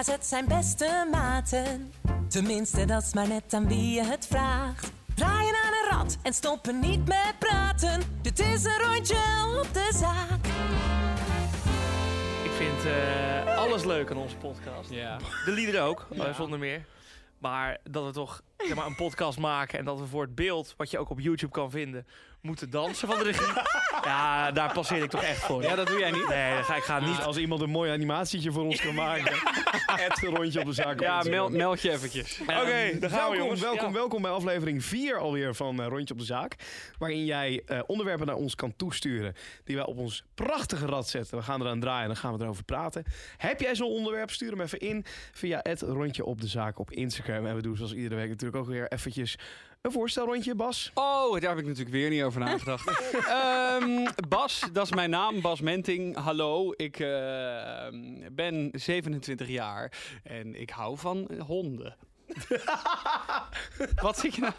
AZ zijn beste maten. Tenminste, dat is maar net aan wie je het vraagt. Draaien aan een rad en stoppen niet met praten. Dit is een rondje op de zaak. Ik vind eh, alles leuk aan onze podcast. Ja. De liederen ook, eh, zonder meer. Maar dat we toch zeg maar, een podcast maken en dat we voor het beeld, wat je ook op YouTube kan vinden, moeten dansen van de regie. Ja, daar passeer ik toch echt voor. ja, dat doe jij niet. Nee, ga ik gaan Niet niet. als iemand een mooi animatietje voor ons kan maken. Rondje op de zaak. Ja, meld, meld je eventjes. Oké, daar gaan we, welkom, jongens. welkom, Ja. welkom bij aflevering 4 alweer van eh, Rondje op de Zaak. Waarin jij eh, onderwerpen naar ons kan toesturen die wij op ons prachtige rad zetten. We gaan eraan draaien en dan gaan we erover praten. Heb jij zo'n onderwerp? Stuur hem even in via het Rondje op de Zaak op Instagram. En we doen zoals iedere week natuurlijk ook weer eventjes een voorstelrondje, Bas. Oh, daar heb ik natuurlijk weer niet over nagedacht. Ehm, Bas, dat is mijn naam. Bas Menting. Hallo, ik eh, ben 27 jaar en ik hou van honden. Wat zit je nou?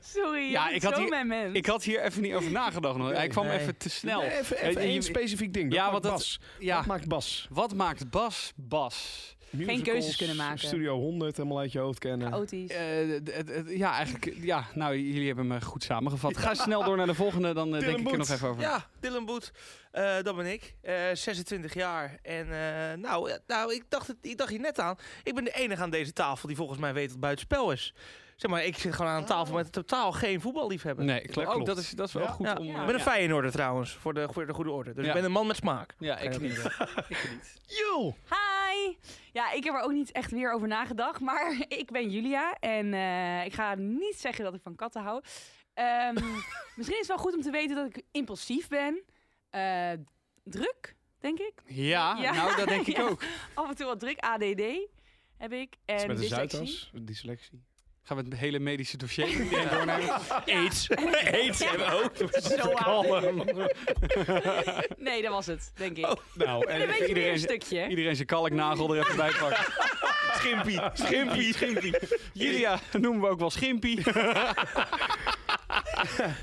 Sorry, Ja, ja, ik had zo hier- mijn mens. Ik had hier even niet over nagedacht. nog. Hij kwam Nee. even te snel. Nee, even Eh, even één specifiek ding. Ja, Ja, wat dat- Bas. ja. Wat maakt Bas? Wat maakt Bas Bas? Musicals, keuzes kunnen maken. Studio 100 helemaal uit je hoofd kennen. Chaotisch. Eh, ja, eigenlijk. Ja, nou, jullie hebben me goed samengevat. Ga snel door naar de volgende, dan eh, denk ik er nog even over. Ja, Dylan Boet, eh, dat ben ik. Eh, 26 jaar. En eh, nou, nou ik, dacht het, ik dacht hier net aan. Ik ben de enige aan deze tafel die volgens mij weet dat het buitenspel is. Zeg maar, ik zit gewoon aan een tafel met totaal geen voetballiefhebber. Nee, klopt. Klopt. dat is, dat is wel Ja. goed Ja. om... Ik eh, ben een ja. Feyenoorder trouwens, voor de, voor de goede orde. Dus Ja. ik ben een man met smaak. Ja, ik niet. ik niet. Yo! Hi! Ja, ik heb er ook niet echt weer over nagedacht, maar ik ben Julia en eh, ik ga niet zeggen dat ik van katten hou. Ehm, misschien is het wel goed om te weten dat ik impulsief ben, Eh, druk, denk ik. Ja, Ja. nou, dat denk ik Ja. ook. Af en toe wat druk, ADD heb ik. Is En met de dyslexie. Zuidas, die selectie. Gaan we het hele medische dossier doornemen? Aids. Aids hebben we ook. Zo aan. Nee, dat was het, denk ik. Nou, En een en beetje meer iedereen- een stukje. Iedereen zijn kalknagel er even bij pakken. Schimpie. Schimpie. Schimpie. Julia noemen we ook wel Schimpie.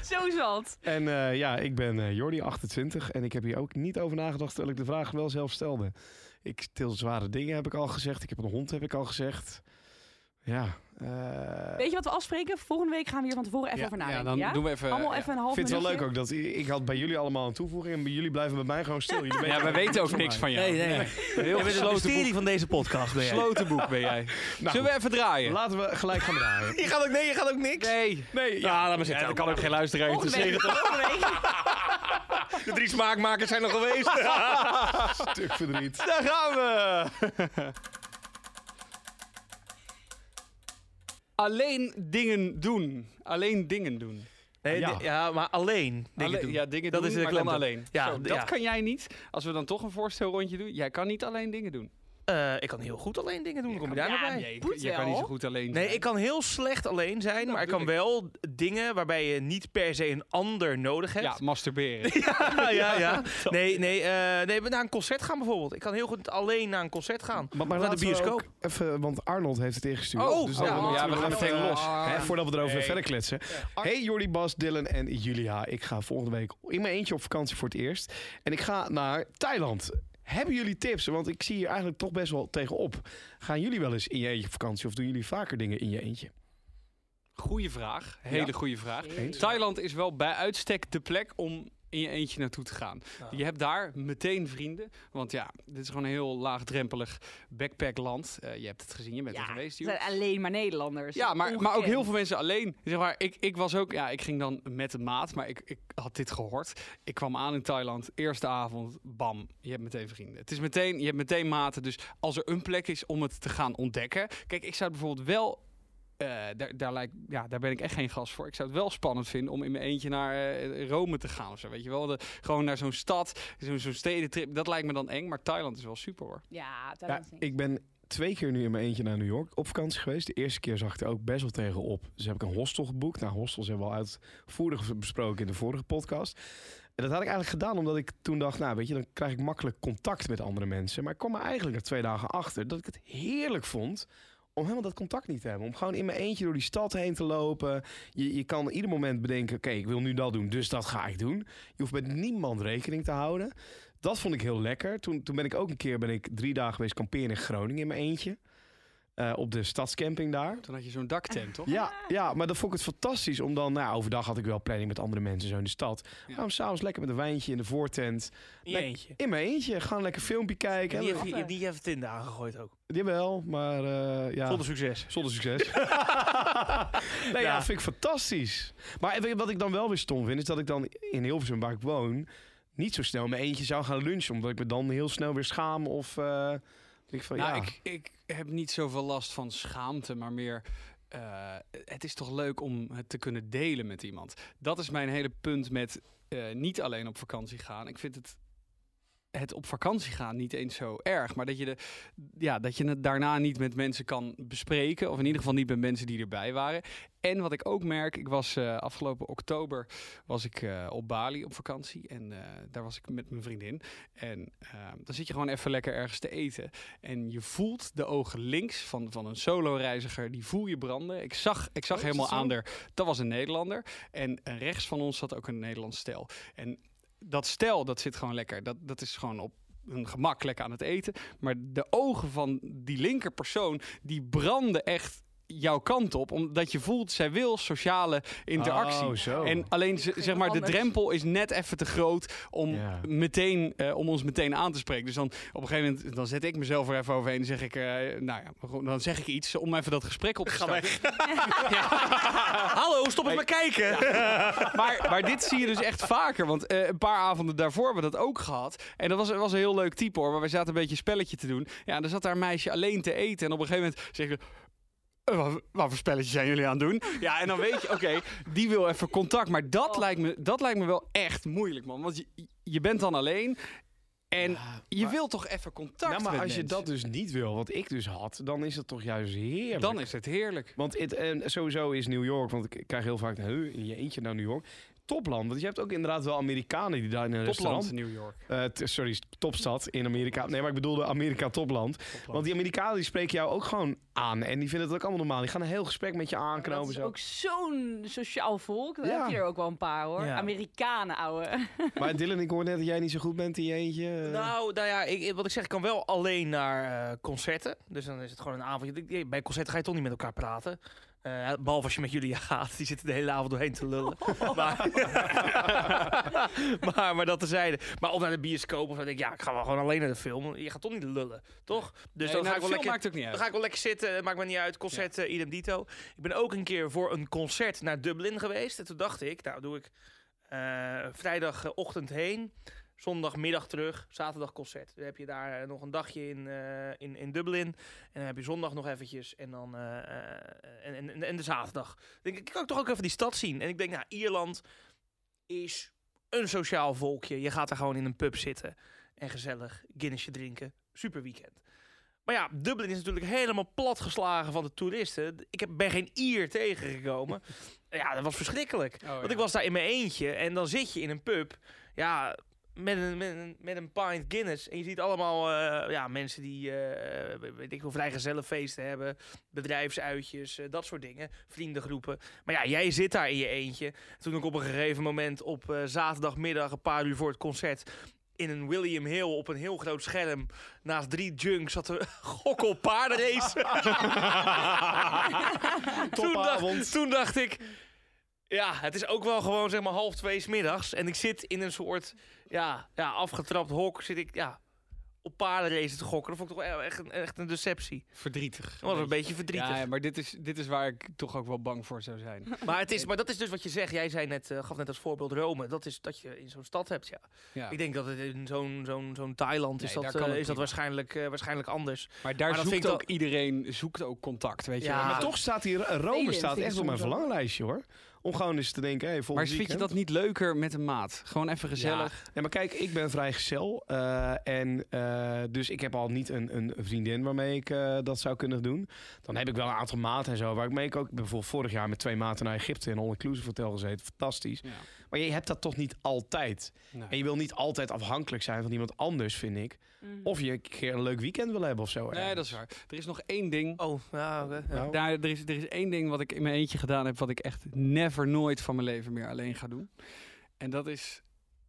Zo zat. En eh, ja, ik ben eh, Jordi, 28. En ik heb hier ook niet over nagedacht terwijl ik de vraag wel zelf stelde. Ik til zware dingen, heb ik al gezegd. Ik heb een hond, heb ik al gezegd. Ja. eh, Weet je wat we afspreken? Volgende week gaan we hier van tevoren even Ja, over ja, nadenken. dan ja? doen we even... Allemaal ja. even een half ik vind het wel leuk ook dat ik had bij jullie allemaal een toevoeging en bij jullie blijven bij mij gewoon stil. Jullie Ja, we weten ook niks van jou. Nee, nee. Heel Je bent het gesloten mysterie boek. van deze podcast, ben jij. Gesloten boek ben jij. Nou, Zullen we even draaien? Laten we gelijk gaan draaien. Je gaat ook, nee, je gaat ook niks. Nee. Nee, Ja, laat maar Ja, zitten. dat kan ook geen luisteraar interesseren. Week. De drie smaakmakers zijn nog geweest. stuk verdriet. Daar gaan we! Alleen dingen doen. Alleen dingen doen. Nee, Ja. maar alleen dingen Alleen- doen. Ja, dingen Dat doen, is de maar dan alleen. Ja, Zo, dat ja. kan jij niet. Als we dan toch een voorstelrondje doen. Jij kan niet alleen dingen doen. Eh, ik kan heel goed alleen dingen doen. Kom je daar Ja, bij? Nee, je kan niet zo goed alleen Nee, zijn. ik kan heel slecht alleen zijn, Dat maar ik kan wel dingen waarbij je niet per se een ander nodig hebt. Ja, masturberen. ja, ja. ja. Nee, nee, eh, nee, naar een concert gaan bijvoorbeeld. Ik kan heel goed alleen naar een concert gaan. Maar, naar de bioscoop. ook Even, want Arnold heeft het ingestuurd. Oh, dus dan oh, ja, we gaan meteen los. Hè, voordat we erover Nee. verder kletsen. Hey Jordi, Bas, Dylan en Julia. Ik ga volgende week in mijn eentje op vakantie voor het eerst. En ik ga naar Thailand. Hebben jullie tips? Want ik zie hier eigenlijk toch best wel tegenop. Gaan jullie wel eens in je eentje op vakantie? Of doen jullie vaker dingen in je eentje? Goeie vraag. Hele Ja. goede vraag. Eens? Thailand is wel bij uitstek de plek om in je eentje naartoe te gaan. Je hebt daar meteen vrienden. Want ja, dit is gewoon een heel laagdrempelig backpackland. Eh je hebt het gezien, je bent er geweest. het zijn alleen maar Nederlanders. Ja, maar, maar ook heel veel mensen alleen. Zeg maar, ik, ik was ook, ja, ik ging dan met een maat, maar ik, ik had dit gehoord. Ik kwam aan in Thailand, eerste avond, bam, je hebt meteen vrienden. Het is meteen, je hebt meteen maten. Dus als er een plek is om het te gaan ontdekken. Kijk, ik zou bijvoorbeeld wel. Eh, daar, daar, lijkt, ja, daar ben ik echt geen gast voor. Ik zou het wel spannend vinden om in mijn eentje naar eh, Rome te gaan of zo. Weet je wel, de, gewoon naar zo'n stad, zo'n zo'n stedentrip. Dat lijkt me dan eng, maar Thailand is wel super hoor. Ja, Ja, Thailand is ik ben twee keer nu in mijn eentje naar New York op vakantie geweest. De eerste keer zag ik er ook best wel tegen op. Dus heb ik een hostel geboekt. Nou, hostels hebben we al uitvoerig besproken in de vorige podcast. En dat had ik eigenlijk gedaan omdat ik toen dacht, nou weet je, dan krijg ik makkelijk contact met andere mensen. Maar ik kwam er eigenlijk na twee dagen achter dat ik het heerlijk vond om helemaal dat contact niet te hebben. Om gewoon in mijn eentje door die stad heen te lopen. Je, je kan ieder moment bedenken, oké, ik wil nu dat doen, dus dat ga ik doen. Je hoeft met niemand rekening te houden. Dat vond ik heel lekker. Toen, toen ben ik ook een keer ben ik drie dagen geweest kamperen in Groningen in mijn eentje. Eh, op de stadscamping daar. Toen had je zo'n daktent, toch? Ja, ja, maar dat vond ik het fantastisch. Om dan, nou, overdag had ik wel planning met andere mensen zo in de stad. Ja. Maar om s'avonds lekker met een wijntje in de voortent. In je eentje. In mijn eentje. Gewoon lekker filmpje kijken. Die En- heeft, die, die heeft Tinder aangegooid ook. Jawel, maar eh, ja. Zonder succes. Zonder succes. nee, ja. Ja. vind ik fantastisch. Maar wat ik dan wel weer stom vind, is dat ik dan in Hilversum, waar ik woon, niet zo snel mijn eentje zou gaan lunchen. Omdat ik me dan heel snel weer schaam of... eh ik van, Nou, ja. ik, ik heb niet zoveel last van schaamte, maar meer. eh, het is toch leuk om het te kunnen delen met iemand. Dat is mijn hele punt met eh, niet alleen op vakantie gaan. Ik vind het, het op vakantie gaan niet eens zo erg. Maar dat je, de, ja, dat je het daarna niet met mensen kan bespreken. Of in ieder geval niet met mensen die erbij waren. En wat ik ook merk, ik was eh, afgelopen oktober was ik eh, op Bali op vakantie. En eh, daar was ik met mijn vriendin. En eh, dan zit je gewoon even lekker ergens te eten. En je voelt de ogen links van, van een solo-reiziger, die voel je branden. Ik zag, ik zag Oh, helemaal aan der, dat was een Nederlander. En rechts van ons zat ook een Nederlands stel. En dat stel, dat zit gewoon lekker. Dat, dat is gewoon op een gemak lekker aan het eten. Maar de ogen van die linker persoon, die branden echt jouw kant op. Omdat je voelt, zij wil sociale interactie. Oh, zo. En alleen zeg maar, de drempel is net even te groot om, Ja. meteen, eh, om ons meteen aan te spreken. Dus dan op een gegeven moment dan zet ik mezelf er even overheen en zeg ik, eh, nou ja, dan zeg ik iets om even dat gesprek op te Ga starten. weg. Hallo, stop eens maar kijken. Maar, maar dit zie je dus echt vaker. Want eh, een paar avonden daarvoor hebben we dat ook gehad. En dat was, was een heel leuk type hoor. Maar wij zaten een beetje een spelletje te doen. Ja, en er zat daar een meisje alleen te eten. En op een gegeven moment zeg je... "Eh, Wat, wat voor spelletje zijn jullie aan het doen? Ja, en dan weet je, oké, die wil even contact. Maar dat, Oh. lijkt me, dat lijkt me wel echt moeilijk, man. Want je, je bent dan alleen en Ja, je maar- wil toch even contact Nou, maar met als je dat dus niet wil, wat ik dus had, dan is het toch juist heerlijk. Dan is het heerlijk. Want het, en sowieso is New York, want ik krijg heel vaak, "Huh, in je eentje naar New York. Topland, want je hebt ook inderdaad wel Amerikanen die daar in een Topland restaurant... New York. Eh, t- sorry, topstad in Amerika. Nee, maar ik bedoelde Amerika topland. Want die Amerikanen die spreken jou ook gewoon aan. En die vinden het ook allemaal normaal. Die gaan een heel gesprek met je Dat aanknopen. is Zo. ook zo'n sociaal volk. Daar Ja. heb je er ook wel een paar hoor. Ja. Amerikanen, ouwe. Maar Dylan, ik hoor net dat jij niet zo goed bent in je eentje. Nou, nou ja, ik, wat ik zeg, ik kan wel alleen naar eh, concerten. Dus dan is het gewoon een avondje. Ik- Bij concerten ga je toch niet met elkaar praten. Eh, behalve als je met jullie gaat. Die zitten de hele avond doorheen te lullen. Maar, maar, maar dat tezijde. Maar of naar de bioscoop of dan denk ik, ja, ik ga wel gewoon alleen naar de film. Je gaat toch niet lullen, toch? Dus Nee, dan nou, ga ik wel lekker... maakt ook niet uit. Dan ga ik wel lekker zitten, maakt me niet uit. Concert, eh, idem dito. Ik ben ook een keer voor een concert naar Dublin geweest. En toen dacht ik, nou doe ik eh, vrijdagochtend heen. Zondagmiddag terug, zaterdag concert. Dan heb je daar eh, nog een dagje in, eh, in, in Dublin. En dan heb je zondag nog eventjes. En dan eh, en, en, en de zaterdag. Dan denk ik, ik kan toch ook even die stad zien. En ik denk, nou, Ierland is een sociaal volkje. Je gaat er gewoon in een pub zitten. En gezellig Guinnessje drinken. Super weekend. Maar ja, Dublin is natuurlijk helemaal platgeslagen van de toeristen. Ik heb, ben geen Ier tegengekomen. ja, dat was verschrikkelijk. Oh, Want ik was daar in mijn eentje en dan zit je in een pub. Ja, met een, met een, met een pint Guinness. En je ziet allemaal eh, ja, mensen die, eh weet ik veel, vrijgezellenfeesten hebben. Bedrijfsuitjes, eh, dat soort dingen. Vriendengroepen. Maar ja, jij zit daar in je eentje. Toen ik op een gegeven moment op zaterdagmiddag, een paar uur voor het concert... In een William Hill op een heel groot scherm naast drie junks zat er gokkel paardenrace. toen, dacht, Topavond. toen dacht ik, ja, het is ook wel gewoon zeg maar half twee 's middags. En ik zit in een soort ja, ja, afgetrapt hok. Zit ik ja, op paardenracen te gokken. Dat vond ik toch wel echt een, echt een deceptie. Verdrietig. Dat was een beetje verdrietig. Ja, ja, maar dit is, dit is waar ik toch ook wel bang voor zou zijn. Maar, het is, maar dat is dus wat je zegt. Jij zei net, eh, gaf net als voorbeeld Rome. Dat is dat je in zo'n stad hebt, ja. Ja. Ik denk dat het in zo'n zo'n zo'n Thailand is Nee, dat, eh, is dat waarschijnlijk, eh, waarschijnlijk anders. Maar daar Maar zoekt vind ik ook iedereen zoekt ook contact, weet je Ja, wel. Maar toch staat hier, Rome staat echt op mijn verlanglijstje hoor. Om gewoon eens te denken, hey, Maar vind je dat niet leuker met een maat? Gewoon even gezellig. Ja, maar kijk, ik ben vrijgezel. eh en eh, dus ik heb al niet een, een vriendin waarmee ik eh, dat zou kunnen doen. Dan heb ik wel een aantal maten en zo. Waar ik mee ook ik ben bijvoorbeeld vorig jaar met twee maten naar Egypte in een all-inclusive hotel gezeten. Fantastisch. Ja. Maar je hebt dat toch niet altijd. Nee. En je wil niet altijd afhankelijk zijn van iemand anders, vind ik. Mm. Of je een keer een leuk weekend wil hebben of zo. Nee, dat is waar. Er is nog één ding. Oh, ja, oké. ja. Nou, Daar, er, is, er is één ding wat ik in mijn eentje gedaan heb, wat ik echt never nooit van mijn leven meer alleen ga doen. En dat is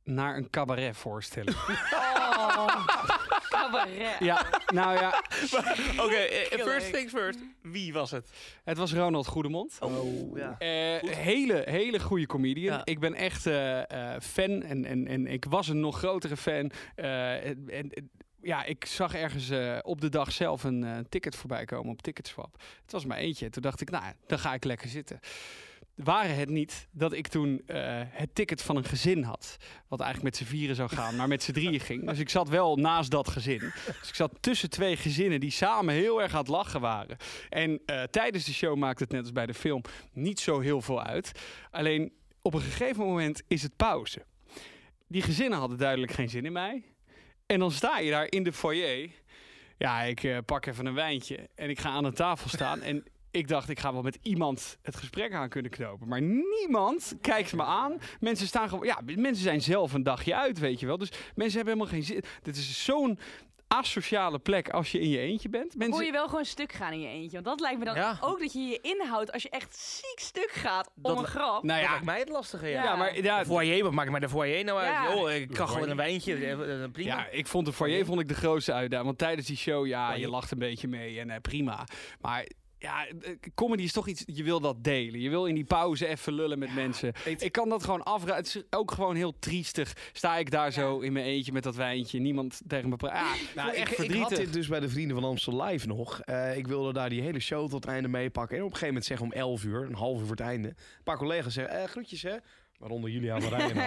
naar een cabaret voorstelling. Oh, cabaret. ja, nou ja, Oké, eh, first things first. Wie was het? het was Ronald Goedemond. Oh, ja. Eh, hele, hele goede comedian. Ja. Ik ben echt eh, eh, fan en, en, en ik was een nog grotere fan. Eh, en, en- ja, ik zag ergens eh, op de dag zelf een eh, ticket voorbij komen op Ticketswap. Het was maar eentje. Toen dacht ik, nou, dan ga ik lekker zitten. Waren het niet dat ik toen eh, het ticket van een gezin had. Wat eigenlijk met z'n vieren zou gaan, maar met z'n drieën ging. Dus ik zat wel naast dat gezin. Dus ik zat tussen twee gezinnen die samen heel erg aan het lachen waren. En eh, tijdens de show maakte het net als bij de film niet zo heel veel uit. Alleen op een gegeven moment is het pauze. Die gezinnen hadden duidelijk geen zin in mij. En dan sta je daar in de foyer. Ja, ik eh, pak even een wijntje en ik ga aan de tafel staan. En ik dacht, ik ga wel met iemand het gesprek aan kunnen knopen. Maar niemand kijkt me aan. Mensen staan gewoon. Ja, mensen zijn zelf een dagje uit, weet je wel. Dus mensen hebben helemaal geen zin. Dit is zo'n asociale plek als je in je eentje bent. Mensen, je wel gewoon stuk gaan in je eentje? Want dat lijkt me dan Ja. ook dat je je inhoudt als je echt ziek stuk gaat om Dat een grap. nou Dat ja, lijkt mij het lastige, ja. ja, maar ja, De foyer, wat maakt mij de foyer nou uit? Ja. Oh, ik kan gewoon een wijntje, eh, eh, prima. Ja, ik vond de foyer vond ik de grootste uitdaging. Want tijdens die show, ja, je lacht een beetje mee en eh, prima. Maar ja, eh, comedy is toch iets, je wil dat delen. Je wil in die pauze even lullen met mensen. Ik kan dat gewoon afraden. Het is ook gewoon heel triestig. Sta ik daar zo in mijn eentje met dat wijntje. Niemand tegen me praat. Ah, Nou, echt ik, ik had dit dus bij de Vrienden van Amstel Live nog. Eh, ik wilde daar die hele show tot het einde meepakken. En op een gegeven moment zeggen om 11 uur, een half uur voor het einde. Een paar collega's zeggen, eh, groetjes hè. Waaronder Julia van. Eh,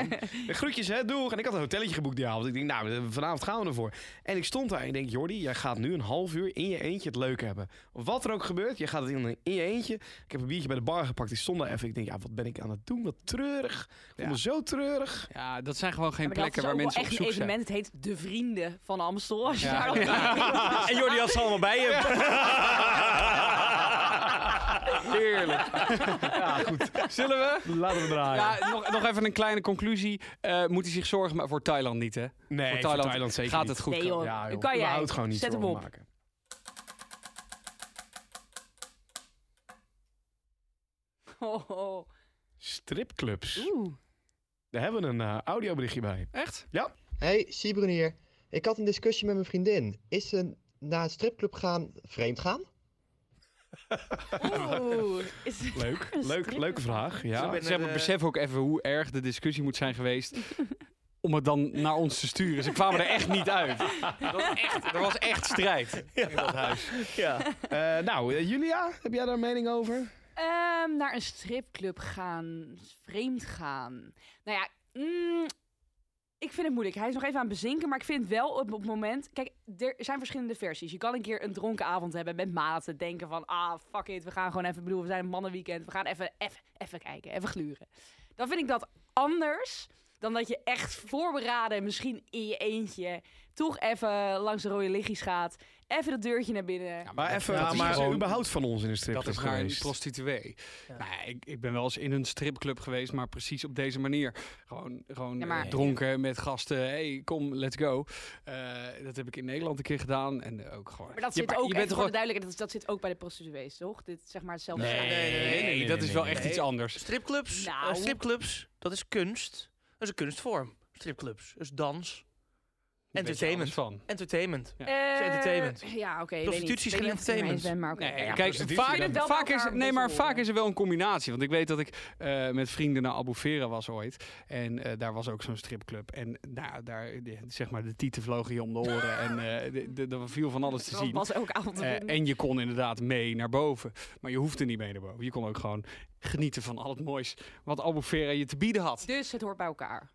groetjes hè, doeg. En ik had een hotelletje geboekt die avond. Ik denk, nou, vanavond gaan we ervoor. En ik stond daar en ik denk, Jordi, jij gaat nu een half uur in je eentje het leuk hebben. Wat er ook gebeurt, je gaat het in, in je eentje. Ik heb een biertje bij de bar gepakt, die stond daar even. Ik denk, ja, wat ben ik aan het doen? Wat treurig. Ik Ja. me zo treurig. Ja, dat zijn gewoon geen plekken waar mensen op echt zoek een zijn. evenement. Het heet De Vrienden van Amstel. Als je Ja. daar En Jordi had ze allemaal bij hem. Heerlijk. ja, goed. Zullen we? Laten we draaien. Ja, nog, nog even een kleine conclusie. Eh, moet hij zich zorgen maken voor Thailand niet, hè? nee, voor voor Thailand zeker gaat niet. het goed Nee, joh. Ja, joh. Kan jij. Gewoon niet Zet hem op. maken. Oh, oh. Stripclubs. Oeh. Daar hebben we een eh, audioberichtje bij. Echt? Hey, Sibren hier. Ik had een discussie met mijn vriendin. Is ze na een stripclub gaan vreemd gaan? Oeh. Is het Leuk, leuk leuke vraag. Ja. Zeg maar, besef ook even hoe erg de discussie moet zijn geweest. om het dan naar ons te sturen. Ze kwamen er echt niet uit. Dat was echt, er was echt strijd in dat huis. Ja. Eh, nou, eh, Julia, heb jij daar een mening over? Ehm, naar een stripclub gaan, vreemd gaan. Nou ja, mm, ik vind het moeilijk. Hij is nog even aan het bezinken, maar ik vind wel op, het moment... Kijk, er zijn verschillende versies. Je kan een keer een dronken avond hebben met maten. Denken van, ah, fuck it, we gaan gewoon even... Bedoel, we zijn een mannenweekend. We gaan even, even, even kijken, even gluren. Dan vind ik dat anders dan dat je echt voorberaden, misschien in je eentje... toch even langs de rode lichtjes gaat. Even dat deurtje naar binnen. Maar even, dat ja, is maar gewoon- überhaupt van ons in een Dat stripclub is naar een geweest. prostituee. Ja. Nou, ja, ik, ik ben wel eens in een stripclub geweest, maar precies op deze manier. Gewoon, gewoon Ja, maar- eh, dronken met gasten. hey, kom, let's go. Eh, dat heb ik in Nederland een keer gedaan. En eh, ook gewoon... Maar dat zit maar ook, je bent gewoon... de duidelijkheid, dat, dat zit ook bij de prostituees, toch? Dit is zeg maar hetzelfde. Nee, nee, nee, nee, nee, dat is wel nee, echt nee. iets anders. Stripclubs, Nou. stripclubs, dat is kunst. Dat is een kunstvorm. Stripclubs, dus dans. Entertainment. van. Entertainment. Ja. Eh, entertainment. Ja, oké. Prostitutie is weet geen entertainment. Ben, maar oké. Nee, ja, kijk, vaak, dan is, nee, maar vaak is er wel een combinatie. Want ik weet dat ik eh, met vrienden naar Abu Vera was ooit. En eh, daar was ook zo'n stripclub. En nou, daar, de- zeg maar, de tieten vlogen je om de oren. en eh, er viel van alles te Dat zien. was vinden. en je kon inderdaad mee naar boven. Maar je hoefde niet mee naar boven. Je kon ook gewoon genieten van al het moois wat Abu Vera je te bieden had. Dus het hoort bij elkaar.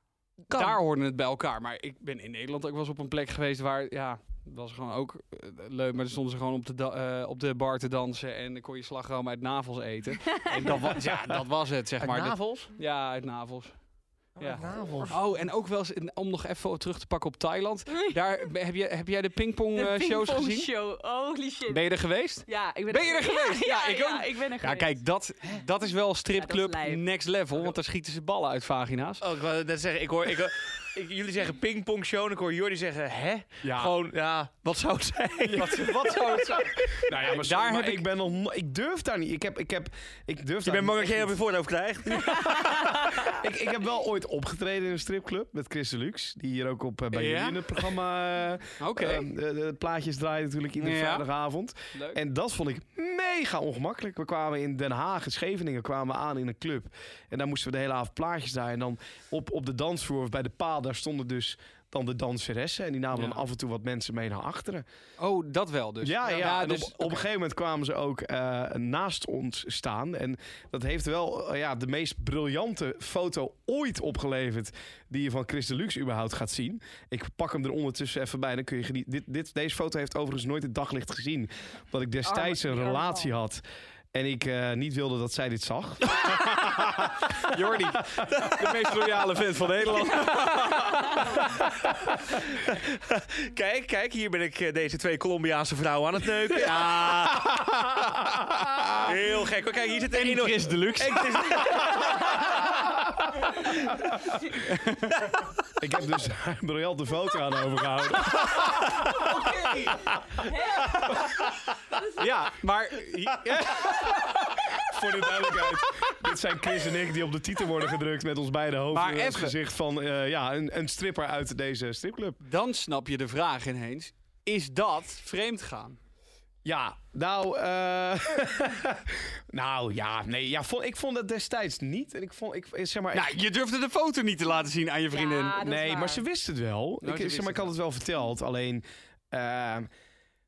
Kan. Daar hoorde het bij elkaar. Maar ik ben in Nederland ook wel eens op een plek geweest waar, ja, Dat was gewoon ook eh, leuk, maar dan stonden ze gewoon op de, eh, op de bar te dansen en dan kon je slagroom uit navels eten. en dat was, ja, dat was het, zeg Uit maar. Dat- navels? ja, uit navels. Ja. navels. Oh, en ook wel eens, om nog even terug te pakken op Thailand. Daar, heb, je, heb jij de pingpong De eh, shows pingpong gezien? show. Holy shit. Ben je er geweest? ja, ik ben, Ben je er geweest? Ja, Ja, ik ja, ook. ik ben er Ja, geweest. kijk, dat, dat is wel stripclub Ja, next level, want daar schieten ze ballen uit vagina's. Oh, ik wou net zeggen, ik hoor... Ik, hoor- ik, jullie zeggen pingpong show en ik hoor Jordi zeggen, hè? Ja. Gewoon, ja, wat zou het zijn? Wat, wat zou het zijn? Nou ja, maar, daar maar heb ik, ik- ben nog no- ik durf daar niet. Ik heb, ik heb, ik durf Je daar bent bang dat jij op je voorhoofd krijgt? ik, ik heb wel ooit opgetreden in een stripclub met Chris Deluxe. Die hier ook op eh, bij Ja? jullie in het programma eh, Oké, eh, de, de plaatjes draaien natuurlijk iedere Ja. vrijdagavond. leuk. En dat vond ik mega ongemakkelijk. We kwamen in Den Haag, in Scheveningen, kwamen we aan in een club. En daar moesten we de hele avond plaatjes draaien. En dan op, op de dansvloer, of bij de paal, daar stonden dus dan de danseressen. En die namen Ja. dan af en toe wat mensen mee naar achteren. Oh, dat wel dus. Ja, ja. en dus, op, op een gegeven moment kwamen ze ook eh, naast ons staan. En dat heeft wel eh, ja, de meest briljante foto ooit opgeleverd... die je van Chris Deluxe überhaupt gaat zien. Ik pak hem er ondertussen even bij. Dan kun je genieten. Dit, dit, deze foto heeft overigens nooit het daglicht gezien. Omdat ik destijds een relatie had... En ik eh, niet wilde dat zij dit zag. Jordi, de meest loyale vent van Nederland. Kijk, kijk, hier ben ik eh, deze twee Colombiaanse vrouwen aan het neuken. Ja. Heel gek. Kijk, hier zit En één... Chris Deluxe. Ik heb dus een briljante foto aan overgehouden. Ja, maar... Ja. Voor de duidelijkheid. Dit zijn Chris en ik die op de titel worden gedrukt met ons beide hoofden. Maar in het gezicht van eh, ja, een, een stripper uit deze stripclub. Dan snap je de vraag ineens. Is dat vreemd gaan? Ja, nou, eh, nou ja, nee, ja, vond, ik vond het destijds niet. En ik vond, ik, zeg maar, Nou, je durfde de foto niet te laten zien aan je vriendin. Ja, dat nee, maar ze wist het wel. Nou, ik, ze zeg maar, ik het had het wel verteld. Alleen, ehm,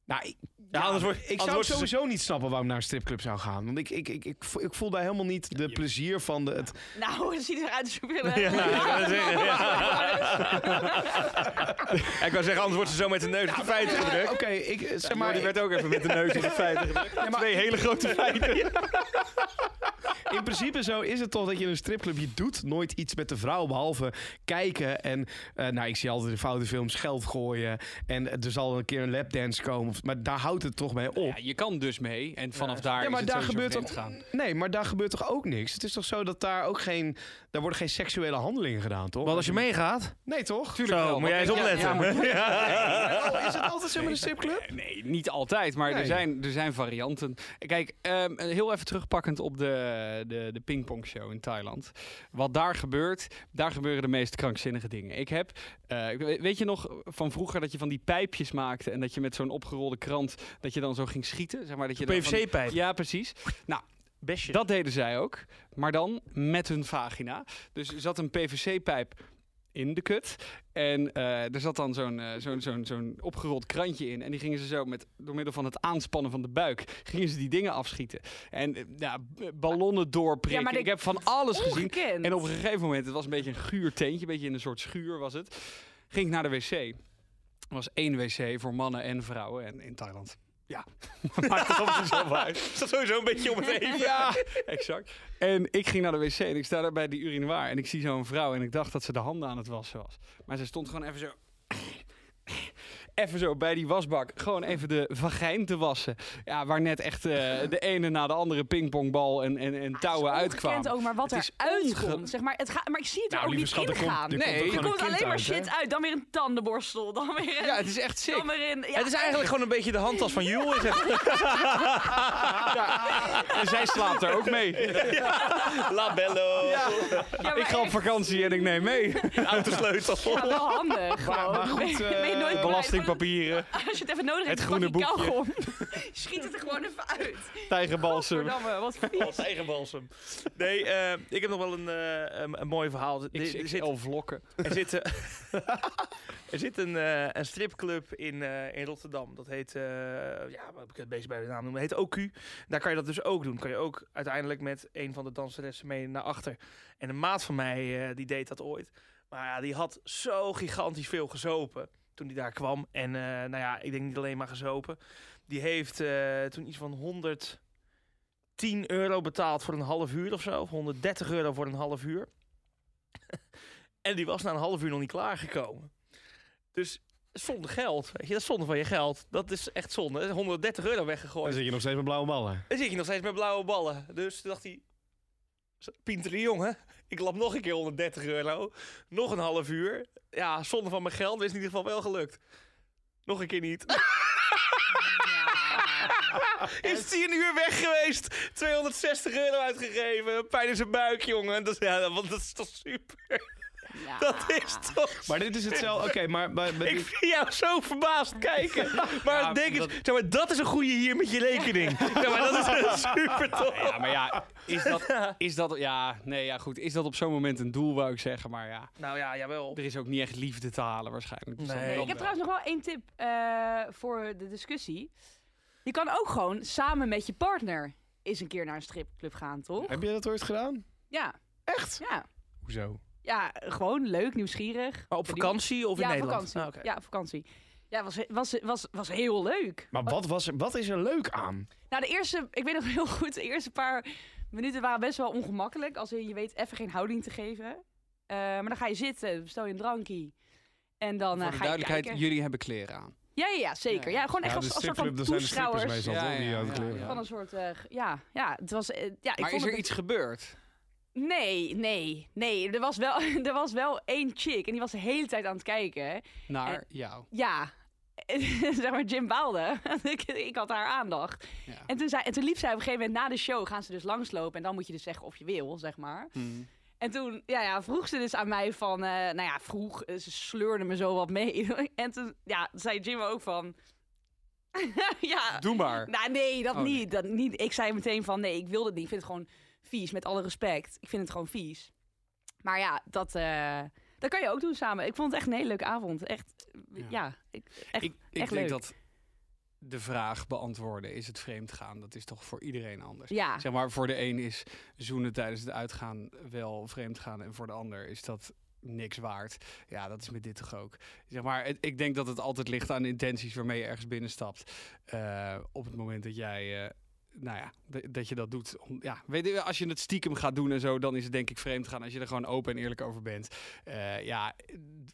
nou, ik, Ja, anders wordt- ik anders zou ze- sowieso niet snappen waarom ik naar een stripclub zou gaan. Want ik, ik, ik, ik, voel- ik voel daar helemaal niet de plezier van de, het, Nou, het ziet eruit alsof je er- Ja, nou, ik wou zeggen, ja. Ik wou zeggen, anders wordt ze zo met de neus op de feiten gedrukt. Oké, ik zeg Maar maar. die werd ook even met de neus in de feiten gedrukt. Twee hele grote feiten. In principe zo is het toch dat je in een stripclub... je doet nooit iets met de vrouw behalve kijken. En eh, nou, ik zie altijd de foute films geld gooien. En er zal een keer een lapdance komen. Maar daar houdt het toch mee op. Ja, je kan dus mee en vanaf daar Ja, maar is het daar gebeurt toch gaan. Nee, maar daar gebeurt toch ook niks? Het is toch zo dat daar ook geen... Daar worden geen seksuele handelingen gedaan, toch? Want als je meegaat... Nee, toch? Tuurlijk Zo, wel, moet jij eens want- ja, ja, opletten. Oh, is het altijd zo met een stripclub? Nee, niet altijd, maar Nee. er, zijn, er zijn varianten. Kijk, ehm, heel even terugpakkend op de, de, de pingpongshow in Thailand. Wat daar gebeurt, daar gebeuren de meest krankzinnige dingen. Ik heb, eh, we- weet je nog van vroeger dat je van die pijpjes maakte en dat je met zo'n opgerolde krant, dat je dan zo ging schieten? Zeg maar, dat je PVC-pijp. Ja, precies. Nou, Bestje. dat deden zij ook, maar dan met hun vagina. Dus er zat een PVC-pijp in de kut. En eh, er zat dan zo'n eh, zo'n zo'n zo'n opgerold krantje in. En die gingen ze zo met, door middel van het aanspannen van de buik... gingen ze die dingen afschieten. En eh, ja, ballonnen doorprikken. Ja, Ik heb van alles gezien. En op een gegeven moment, het was een beetje een guur teentje... een beetje in een soort schuur was het... ging ik naar de wc. Was één wc voor mannen en vrouwen. En in Thailand... Ja, maakt het zo uit. Is dat sowieso een beetje om het even? Ja, exact. En ik ging naar de wc en ik sta daar bij die urinoir en ik zie zo'n vrouw en ik dacht dat ze de handen aan het wassen was. Maar ze stond gewoon even zo... Even zo bij die wasbak, gewoon even de vagijn te wassen. Ja, waar net echt eh, de ene na de andere pingpongbal en, en, en touwen Ongekend uitkwamen. ook, maar wat Het is er uitkomt. Zeg maar, het gaat, maar ik zie het er Nou, ook niet schat, er in komt- gaan. er Nee, komt er Er komt alleen maar uit, shit uit. Dan weer een tandenborstel. Dan weer een... Ja, het is echt sick. Dan weer een... Ja, Het is eigenlijk gewoon een beetje de handtas van Jules. is het. En zij slaapt er ook mee. La Bello. ja, maar Ik ga op vakantie en ik neem mee. Autosleutel. Ja, wel handig. gewoon. maar goed, eh, nooit? Belastingpapieren, Gewoon, Als je het even nodig hebt, Het groene pak je boekje. kauwgom. Schiet het er gewoon even uit. tijgerbalsem. Wat vies. Als eigen balsem. Nee, eh, ik heb nog wel een, eh, een, een mooi verhaal. Er- er zit- XXL vlokken. Er zit, eh, er zit een, eh, een stripclub in, eh, in Rotterdam. Dat heet, eh, ja, ik het bezig bij de naam noemen? Dat heet OQ. Daar kan je dat dus ook doen. Kan je ook uiteindelijk met een van de danseressen mee naar achter. En een maat van mij, die deed dat ooit. Maar ja, die had zo gigantisch veel gezopen. toen hij daar kwam. En nou ja, ik denk niet alleen maar gezopen. Die heeft toen iets van 110 euro betaald voor een half uur of zo. Of 130 euro voor een half uur. en die was na een half uur nog niet klaargekomen. Dus zonder geld, weet je, dat is zonde van je geld. Dat is echt zonde. 130 euro Dan weggegooid. zit je nog steeds met blauwe ballen. Dan zit je nog steeds met blauwe ballen. Dus toen dacht hij... Pieter de Jonge, ik lap nog een keer 130 euro. Nog een half uur. Ja, zonde van mijn geld. is in ieder geval wel gelukt. Nog een keer niet. Is hij een uur weg geweest? 260 euro uitgegeven. Pijn in zijn buik, jongen. Dat, ja, want dat is toch super? Ja. Dat is toch... Maar dit is hetzelfde. Oké, maar, maar, maar Ik vind jou zo verbaasd kijken. Maar Ja, denk eens, dat- zeg maar, dat is een goede hier met je rekening. Ja, maar dat is super toch? Ja, maar ja, is dat, is dat, ja, nee, ja, goed. Is dat op zo'n moment een doel, wou ik zeggen. Maar ja, Nou ja, jawel. er is ook niet echt liefde te halen waarschijnlijk. Dus Nee. Ik heb trouwens nog wel één tip eh, voor de discussie. Je kan ook gewoon samen met je partner eens een keer naar een stripclub gaan, toch? heb je dat ooit gedaan? Ja, Echt? ja. Hoezo? Ja, gewoon leuk, nieuwsgierig. Maar op vakantie of in ja, Nederland? vakantie. Ah. Ja, vakantie. Ja, was, was, was, was heel leuk. Maar wat, was, wat is er leuk aan? Nou, de eerste, ik weet nog heel goed, de eerste paar minuten waren best wel ongemakkelijk. Als in, je weet even geen houding te geven. Eh, maar dan ga je zitten, bestel je een drankje. En dan eh, Voor de ga je duidelijkheid, kijken. jullie hebben kleren aan. Ja, ja, ja, zeker. Ja, gewoon echt Ja, als, de als soort van toeschouwers. meestal, Ja, ja, ja. Van een soort, eh, g- ja, ja, het was, eh, ja, ik Maar vond is er het- iets gebeurd? Nee, nee, nee. Er was, wel, er was wel één chick en die was de hele tijd aan het kijken. Naar En- jou. Ja, zeg maar, Jim baalde. ik, ik had haar aandacht. Ja. En toen, zei, en toen liep zij op een gegeven moment na de show, gaan ze dus langslopen. En dan moet je dus zeggen of je wil, zeg maar. Hmm. En toen ja, ja, vroeg ze dus aan mij van, eh, nou ja, vroeg, eh, ze sleurde me zo wat mee. en toen ja, zei Jim ook van, ja, Doe maar. nou nee, dat Oh, nee. niet. Dat niet. Ik zei meteen van, nee, ik wil het niet. Ik vind het gewoon vies, met alle respect. Ik vind het gewoon vies. Maar ja, dat, eh, dat kan je ook doen samen. Ik vond het echt een hele leuke avond. Echt, ja, Ja. ik, echt, ik ik echt denk leuk. dat de vraag beantwoorden, is het vreemd gaan? Dat is toch voor iedereen anders. Ja, Zeg maar, voor de een is zoenen tijdens het uitgaan wel vreemd gaan. En voor de ander is dat niks waard. Ja, dat is met dit toch ook. Zeg maar, het- ik denk dat het altijd ligt aan de intenties waarmee je ergens binnenstapt. Eh, op het moment dat jij... eh, nou ja, dat je dat doet. Om, ja, weet je, als je het stiekem gaat doen en zo, dan is het denk ik vreemd gaan. Als je er gewoon open en eerlijk over bent. Eh, ja,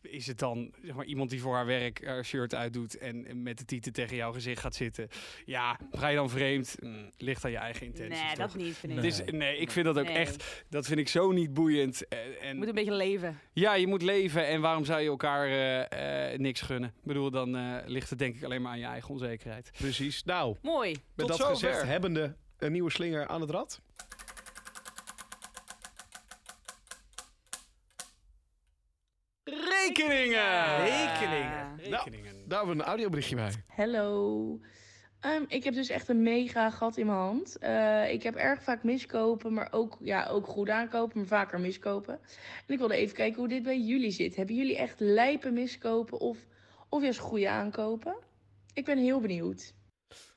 is het dan zeg maar, iemand die voor haar werk haar shirt uitdoet en en met de tieten tegen jouw gezicht gaat zitten? Ja, ga je dan vreemd? Mm, ligt aan je eigen intenties. nee, toch? dat niet, vind ik. Het is, nee, ik vind dat ook Nee. echt. Dat vind ik zo niet boeiend. En, Je en moet een beetje leven. ja, je moet leven. En waarom zou je elkaar eh, eh, niks gunnen? Ik bedoel, dan eh, ligt het denk ik alleen maar aan je eigen onzekerheid. Precies. Nou, Mooi. met Tot dat zover. gezegd, een nieuwe slinger aan het rad. Rekeningen! Rekeningen. Rekeningen. Daar hebben we een audioberichtje bij. Hallo. Ehm, ik heb dus echt een mega gat in mijn hand. Eh, ik heb erg vaak miskopen, maar ook, ja, ook goed aankopen, maar vaker miskopen. En ik wilde even kijken hoe dit bij jullie zit. Hebben jullie echt lijpen miskopen of, of juist goede aankopen? Ik ben heel benieuwd.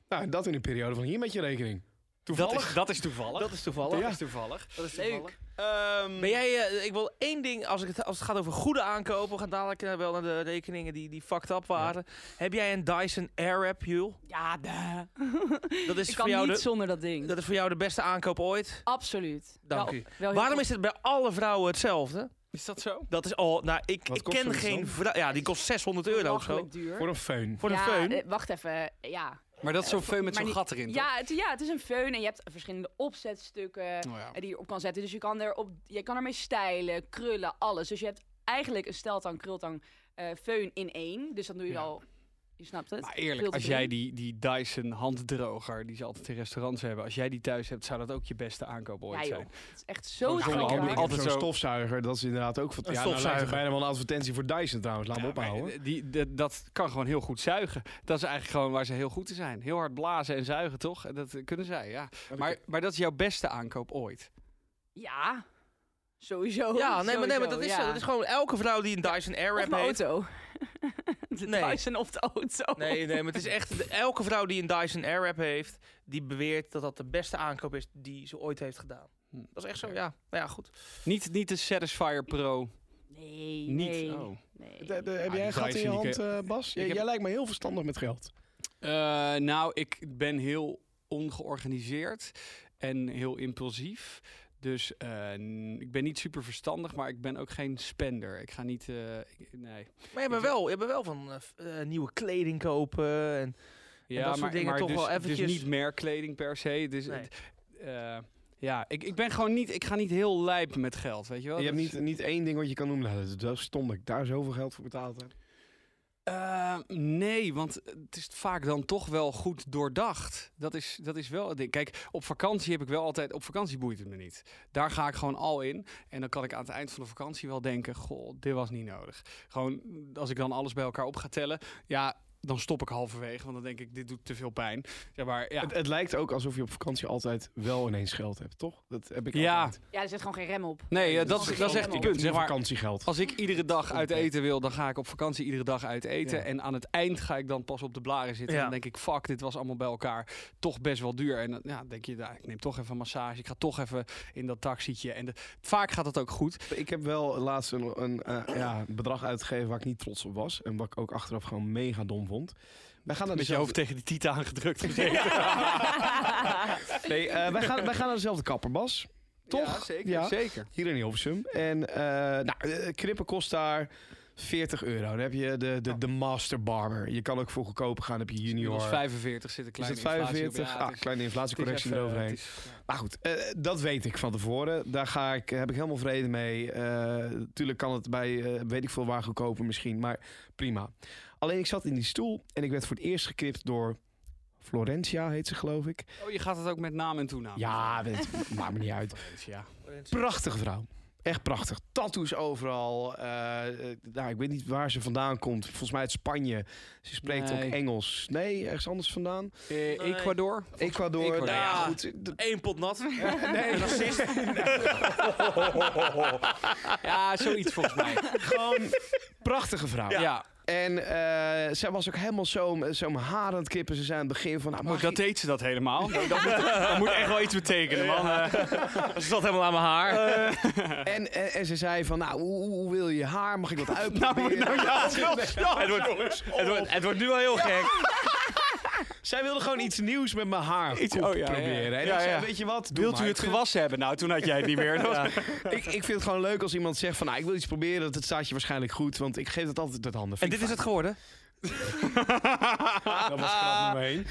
Nou, en dat in een periode van hier met je rekening. Dat Toevallig. is, dat is toevallig. Dat is toevallig. Dat is toevallig. Dat is Leuk. toevallig. Ben jij, eh, ik wil één ding, als, ik het, als het gaat over goede aankopen, we gaan dadelijk eh, wel naar de rekeningen die, die fucked up waren. Heb jij een Dyson Airwrap, Jul? Ja, duh. Dat is, ik voor kan jou niet de, zonder dat ding. dat is voor jou de beste aankoop ooit. Absoluut. Dank Wel- u. wel Waarom is het bij alle vrouwen hetzelfde? Is dat zo? Dat is al, nou, ik, ik ken geen vrouw. Ja, die kost 600 euro of zo. Duur. Voor een föhn. Voor een ja, föhn. eh, wacht even. Ja. Maar dat is zo'n feun met zo'n gat erin, toch? Ja het, ja, het is een föhn en je hebt verschillende opzetstukken Oh ja. eh, die je erop kan zetten. Dus je kan, erop, je kan ermee stijlen, krullen, alles. Dus je hebt eigenlijk een steltang, krultang, eh föhn in één. Dus dan doe je Ja. wel... Je snapt het? Maar eerlijk, als jij die, die Dyson handdroger, die ze altijd in restaurants hebben, als jij die thuis hebt, zou dat ook je beste aankoop ooit Ja zijn. het is echt zo heb Altijd zo'n zo- stofzuiger, dat is inderdaad ook... Van, Een ja, nou stofzuiger. bijna wel een advertentie voor Dyson trouwens. Laat me Ja, ophouden. die, dat- dat kan gewoon heel goed zuigen. Dat is eigenlijk gewoon waar ze heel goed in zijn. Heel hard blazen en zuigen, toch? En Dat kunnen zij, ja. Maar, maar dat is jouw beste aankoop ooit. Ja, sowieso. Ja, nee, maar, nee, maar dat, is, ja. dat is gewoon elke vrouw die een Dyson mijn heeft. auto. De Nee. Dyson of de auto. Nee, nee, maar het is echt... de- elke vrouw die een Dyson Airwrap heeft, die beweert dat dat de beste aankoop is die ze ooit heeft gedaan. Hm. Dat is echt zo, ja. Nou ja, goed. Niet, niet de Satisfyer Pro. Nee, Niet? nee. Oh. nee. De- de- heb Ah, jij een gat in je hand, eh, Bas? Jij, heb- jij lijkt me heel verstandig met geld. Eh, nou, ik ben heel ongeorganiseerd en heel impulsief. Dus eh, ik ben niet super verstandig, maar ik ben ook geen spender. Ik ga niet. eh, ik- nee. Maar je bent wel, je bent wel van eh, nieuwe kleding kopen. En, Ja, dat soort maar, dingen maar toch dus, wel eventjes- dus niet merkkleding per se. Dus, Nee. het- eh, ja, ik, ik ben gewoon niet. Ik ga niet heel lijp met geld, weet je wel? je hebt Dat niet, niet één ding wat je kan noemen. Nou, dat is stom dat ik daar zoveel geld voor betaald heb. Eh, nee, want het is vaak dan toch wel goed doordacht. Dat is, dat is wel het ding. Kijk, op vakantie heb ik wel altijd... Op vakantie boeit het me niet. Daar ga ik gewoon al in. En dan kan ik aan het eind van de vakantie wel denken... Goh, dit was niet nodig. Gewoon, als ik dan alles bij elkaar op ga tellen... Ja, dan stop ik halverwege. Want dan denk ik, dit doet te veel pijn. Ja, maar ja... Het, het lijkt ook alsof je op vakantie altijd wel ineens geld hebt, toch? Dat heb ik Ja. altijd. Ja, er zit gewoon geen rem op. Nee, eh, dat, is dat is echt het punt. Zeg maar, vakantiegeld. Als ik iedere dag uit eten wil, dan ga ik op vakantie iedere dag uit eten. Ja. En aan het eind ga ik dan pas op de blaren zitten. Ja. En dan denk ik, fuck, dit was allemaal bij elkaar toch best wel duur. En dan ja, denk je, nou, ik neem toch even een massage. Ik ga toch even in dat taxietje. En de, vaak gaat het ook goed. Ik heb wel laatst een, een eh, ja, bedrag uitgegeven waar ik niet trots op was. En wat ik ook achteraf gewoon mega dom vond. Wij gaan naar Met je hoofd tegen die titan aangedrukt. Nee, eh, wij, gaan, wij gaan naar dezelfde kapper, Bas. Toch? Ja, zeker. Ja. zeker. Hier in Hilversum. En eh nou, eh, knippen kost daar 40 euro. Dan heb je de, de, de master barber. Je kan ook voor goedkoper gaan. Dan heb je Junior. junior. 45 zit een Is kleine het inflatie op. 45? Ja, ah, kleine inflatiecorrectie even, eroverheen. het is- ja. Maar goed, eh, dat weet ik van tevoren. Daar ga ik, heb ik helemaal vrede mee. Eh tuurlijk kan het bij, eh, weet ik veel waar goedkoper misschien. Maar prima. Alleen ik zat in die stoel en ik werd voor het eerst geknipt door Florentia, heet ze geloof ik. Oh, je gaat het ook met naam en toenaam. Ja, dat maakt me niet uit. Ja. Prachtige vrouw. Echt prachtig. Tattoos overal. Nou, ik weet niet waar ze vandaan komt. Volgens mij uit Spanje. Ze spreekt Nee. ook Engels. Nee, ergens anders vandaan. Eh, Ecuador? Ecuador. Ecuador. Nou ja, Ja. goed. Eén pot nat. Nee, racist. Ja, zoiets volgens mij. Gewoon prachtige vrouw. Ja. En eh, zij was ook helemaal zo, zo haar aan het kippen. Ze zei aan het begin van... Nou, Oh, mag dat ik- deed ze dat helemaal. Dat, dat moet, dat moet echt wel iets betekenen, man. Eh, Ze zat helemaal aan mijn haar. en, en, en ze zei van, nou, hoe, hoe wil je je haar? Mag ik wat uitproberen? nou ja, het, wordt, het, wordt, het wordt nu wel heel gek. Zij wilde gewoon iets nieuws met mijn haar Iets- oh, ja, ja. proberen. En Ja, zei, weet je wat? doe Wilt maar. u het gewassen hebben? Nou, toen had jij het niet meer. Dat was- ik, ik vind het gewoon leuk als iemand zegt van, nou, ik wil iets proberen. Dat het staat je waarschijnlijk goed, want ik geef het altijd uit handen. En dit is het geworden. Dat was grap nummer één.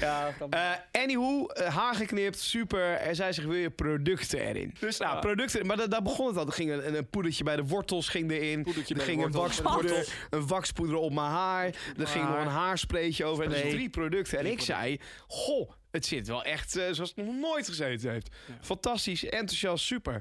Anywho, eh, haar geknipt, super. En zij zegt, wil je producten erin? Dus nou, producten, maar da- daar begon het al. Er ging een, een poedertje bij de wortels ging erin. Poedertje er ging een waxpoeder, een waxpoeder op mijn haar. Er ging nog een haarspreetje over. En dus drie producten. En ik zei, goh, het zit wel echt eh, zoals het nog nooit gezeten heeft. Fantastisch, enthousiast, super.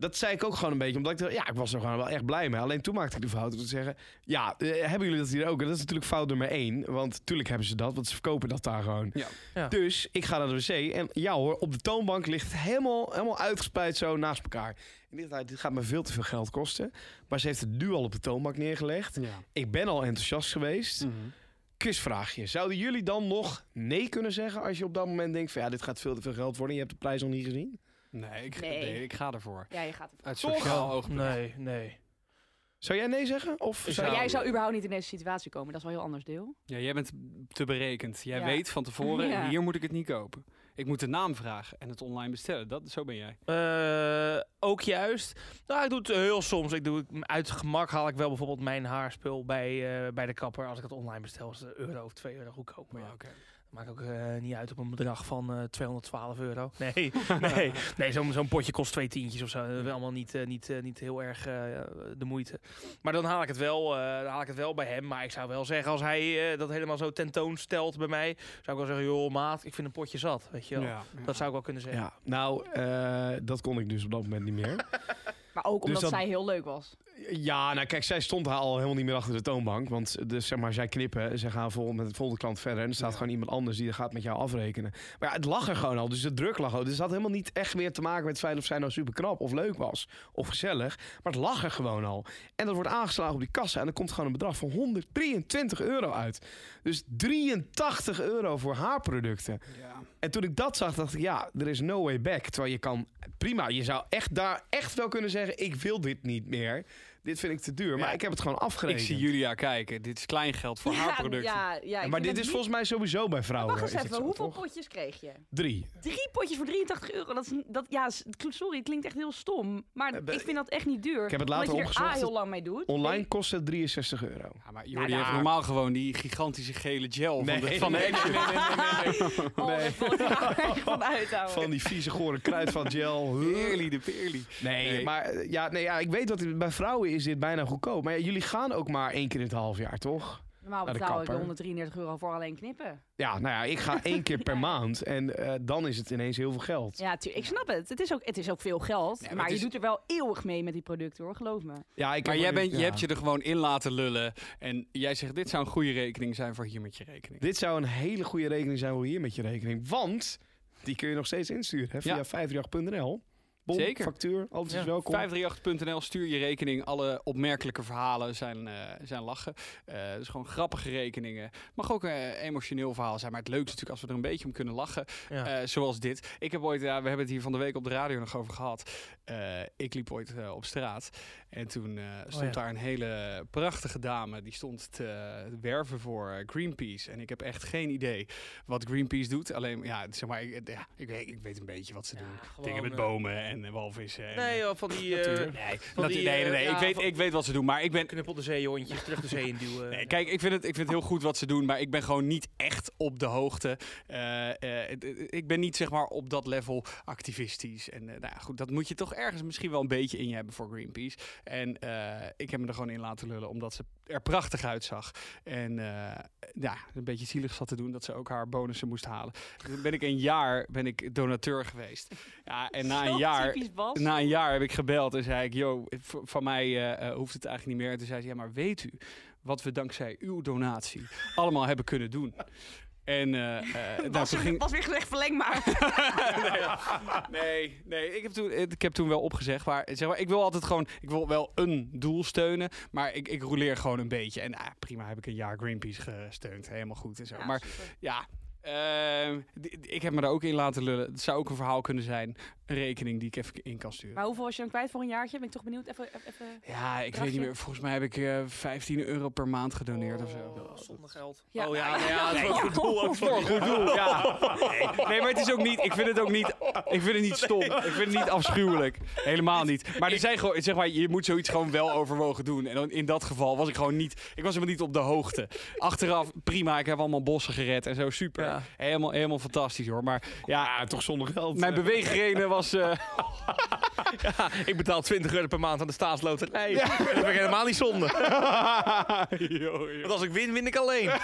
Dat zei ik ook gewoon een beetje, omdat ik dacht, ja, ik was er gewoon wel echt blij mee. Alleen toen maakte ik de fout om te zeggen, ja, eh, hebben jullie dat hier ook? En dat is natuurlijk fout nummer één, want natuurlijk hebben ze dat, want ze verkopen dat daar gewoon. Ja. Ja. Dus ik ga naar de wc en ja hoor, op de toonbank ligt het helemaal, helemaal uitgespreid zo naast elkaar. En ik dacht, dit gaat me veel te veel geld kosten. Maar ze heeft het nu al op de toonbank neergelegd. Ja. Ik ben al enthousiast geweest. Quizvraagje. Zouden jullie dan nog nee kunnen zeggen als je op dat moment denkt van ja, dit gaat veel te veel geld worden en je hebt de prijs nog niet gezien? Nee, ik, Nee. nee, ik ga ervoor. Ja, je gaat het. Uit Toch? sociaal oogpunt. Nee, nee. Zou jij nee zeggen? Of zou- jij zou überhaupt niet in deze situatie komen. Dat is wel een heel anders deel. Ja, jij bent te berekend. Jij Ja. weet van tevoren, Ja. hier moet ik het niet kopen. Ik moet de naam vragen en het online bestellen. Dat, zo ben jij. Eh, ook juist. Nou, ik doe het heel soms. Ik doe het uit gemak haal ik wel bijvoorbeeld mijn haarspul bij, eh, bij de kapper. Als ik het online bestel, is het een euro of twee euro goedkoper. Ja. oké. Maakt ook eh, niet uit op een bedrag van eh 212 euro. Nee, nee, nee zo'n zo'n potje kost twee tientjes of zo. Dat is allemaal niet, eh, niet, niet heel erg eh, de moeite. Maar dan haal ik het wel, eh, dan haal ik het wel bij hem. Maar ik zou wel zeggen, als hij eh, dat helemaal zo tentoonstelt bij mij, zou ik wel zeggen, joh maat, ik vind een potje zat. Weet je wel. Ja. Dat zou ik wel kunnen zeggen. Ja, nou, eh, dat kon ik dus op dat moment niet meer. Maar ook omdat dat- zij heel leuk was. Ja, nou kijk, zij stond al helemaal niet meer achter de toonbank. Want dus, zeg maar, zij knippen, ze gaan vol met het volgende klant verder. En er staat Ja. gewoon iemand anders die gaat met jou afrekenen. Maar ja, het lag er gewoon al, dus de druk lag al. Dus het had helemaal niet echt meer te maken met het feit of zij nou super knap of leuk was. Of gezellig. Maar het lag er gewoon al. En dat wordt aangeslagen op die kassa. En er komt gewoon een bedrag van 123 euro uit. Dus 83 euro voor haarproducten. Ja. En toen ik dat zag, dacht ik, ja, er is no way back. Terwijl je kan, prima, je zou echt daar echt wel kunnen zeggen, ik wil dit niet meer. Dit vind ik te duur. Maar Ja. ik heb het gewoon Ik afgerekend. zie Julia kijken. Dit is kleingeld voor haar product. Ja, ja, ik maar dit is niet- volgens mij sowieso bij vrouwen. Wacht eens even, zo, hoeveel toch? potjes kreeg je? Drie. Drie potjes voor 83 euro. Dat is, dat, ja, sorry, het klinkt echt heel stom. Maar Eh, ik vind dat echt niet duur. Ik heb het later Omdat je er A heel lang mee doet. Online kost het 63 euro. Ja, maar Jordi nou, heeft normaal gewoon die gigantische gele gel van de, van de nee, nee, nee, nee, nee. Oh, Nee. ik van uithouden. Van die vieze gore kruidvatgel. Peerly, de peerly. Nee, Nee. maar eh, ja, nee, ja, ik weet dat het- bij vrouwen is dit bijna goedkoop. Maar ja, jullie gaan ook maar één keer in het half jaar, toch? Normaal betaal ik kapper. 133 euro voor alleen knippen. Ja, nou ja, ik ga één keer per maand en eh, dan is het ineens heel veel geld. Ja, ik snap het. Het is ook, het is ook veel geld. Maar je is- doet er wel eeuwig mee met die producten hoor, geloof me. Ja, ik Maar jij bent, je hebt je er gewoon in laten lullen. En jij zegt, dit zou een goede rekening zijn voor hier met je rekening. Dit zou een hele goede rekening zijn voor hier met je rekening. Want die kun je nog steeds insturen hè, via Ja. 538.nl. Zeker. factuur, alles is Ja. welkom. 538.nl, stuur je rekening. Alle opmerkelijke verhalen zijn, eh, zijn lachen. Eh dus gewoon grappige rekeningen. Mag ook een emotioneel verhaal zijn. Maar het leukste is natuurlijk als we er een beetje om kunnen lachen. Ja. Eh, zoals dit. Ik heb ooit, ja, we hebben het hier van de week op de radio nog over gehad. Eh, ik liep ooit eh, op straat. En toen eh, stond ja. daar een hele prachtige dame. Die stond te werven voor eh, Greenpeace. En ik heb echt geen idee wat Greenpeace doet. Alleen, ja, zeg maar, ik, ja, ik, weet, ik weet een beetje wat ze doen. gewoon, Dingen met eh, bomen en walvissen. En, Nee, joh, van die eh. Nee, van die, nee, nee, nee. eh, ik, ja, weet, van- ik weet wat ze doen, maar ik ben... knuppelde zeehondjes terug de zee in duwen. Nee, kijk, ik vind, het, ik vind het heel goed wat ze doen, maar ik ben gewoon niet echt op de hoogte. Eh, eh, ik ben niet zeg maar op dat level activistisch. En eh, nou ja, goed, dat moet je toch ergens misschien wel een beetje in je hebben voor Greenpeace. En eh, ik heb me er gewoon in laten lullen, omdat ze er prachtig uitzag. En eh, ja, een beetje zielig zat te doen dat ze ook haar bonussen moest halen. Toen ben ik een jaar ben ik donateur geweest. Ja, en na een jaar... Na een jaar heb ik gebeld en zei ik, yo, van mij eh, eh, hoeft het eigenlijk niet meer. En toen zei ze, ja, maar weet u wat we dankzij uw donatie allemaal hebben kunnen doen? En nou, was, ging... was weer gezegd verleng maar. Nee, nee ik, heb toen, ik heb toen wel opgezegd. Maar, zeg maar ik wil altijd gewoon, ik wil wel een doel steunen. Maar ik, ik roleer gewoon een beetje. En ah, prima, heb ik een jaar Greenpeace gesteund. Helemaal goed en zo. Ja, maar super. ja, ehm, d- ik heb me daar ook in laten lullen. Het zou ook een verhaal kunnen zijn. Een rekening die ik even in kan sturen. Maar hoeveel was je dan kwijt voor een jaartje? Ben ik toch benieuwd. Even, even-. Ja, ik weet niet meer. Volgens mij heb ik eh 15 euro per maand gedoneerd of zo. Oh, zonder geld. Ja, oh ja, nou, nou ja, dat is wel Nee, een goed doel. ook Voor goed doel, ja. Nee, nee, maar het is ook niet. Ik vind het ook niet. Ik vind het niet stom. Ik vind het niet afschuwelijk. Helemaal niet. Maar er zijn gewoon, zeg maar, je moet zoiets gewoon wel overwogen doen. En dan in dat geval was ik gewoon niet. Ik was helemaal niet op de hoogte. Achteraf, prima. Ik heb allemaal bossen gered en zo. Super. Ja. Helemaal, helemaal fantastisch hoor. Maar ja, Ja, toch zonder geld. mijn beweegreden was. eh, Ik betaal 20 euro per maand aan de staatsloterij. Dat vind ik helemaal niet zonde. Want als ik win, win ik alleen.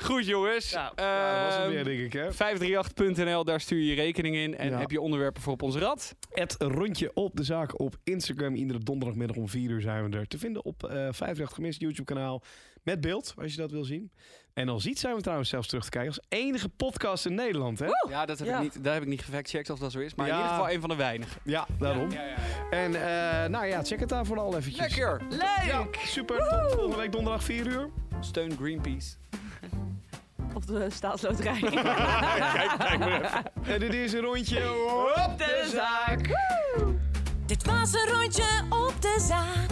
Goed jongens. Ja, Ja, dat was het Ehm, weer, denk ik, hè? 538.nl, daar stuur je je rekening in. En Ja. heb je onderwerpen voor op ons rad? Het rondje op de zaak op Instagram. Iedere donderdagmiddag om 4 uur zijn we er te vinden op eh 538 Gemist YouTube kanaal. Met beeld, als je dat wil zien. En als ziet zijn we trouwens zelfs terug te kijken als enige podcast in Nederland. Hè? Ja, dat heb, Ja. Ik niet, daar heb ik niet gefactcheckt of dat zo is. Maar Ja. in ieder geval een van de weinigen. Ja, daarom. Ja, ja, ja. En eh, nou ja, check het daar vooral eventjes. Lekker. Leuk! Ja, super. Tot volgende week donderdag 4 uur. Steun Greenpeace. Of de staatsloterij. En dit is een rondje op de zaak. Dit was een rondje op de zaak.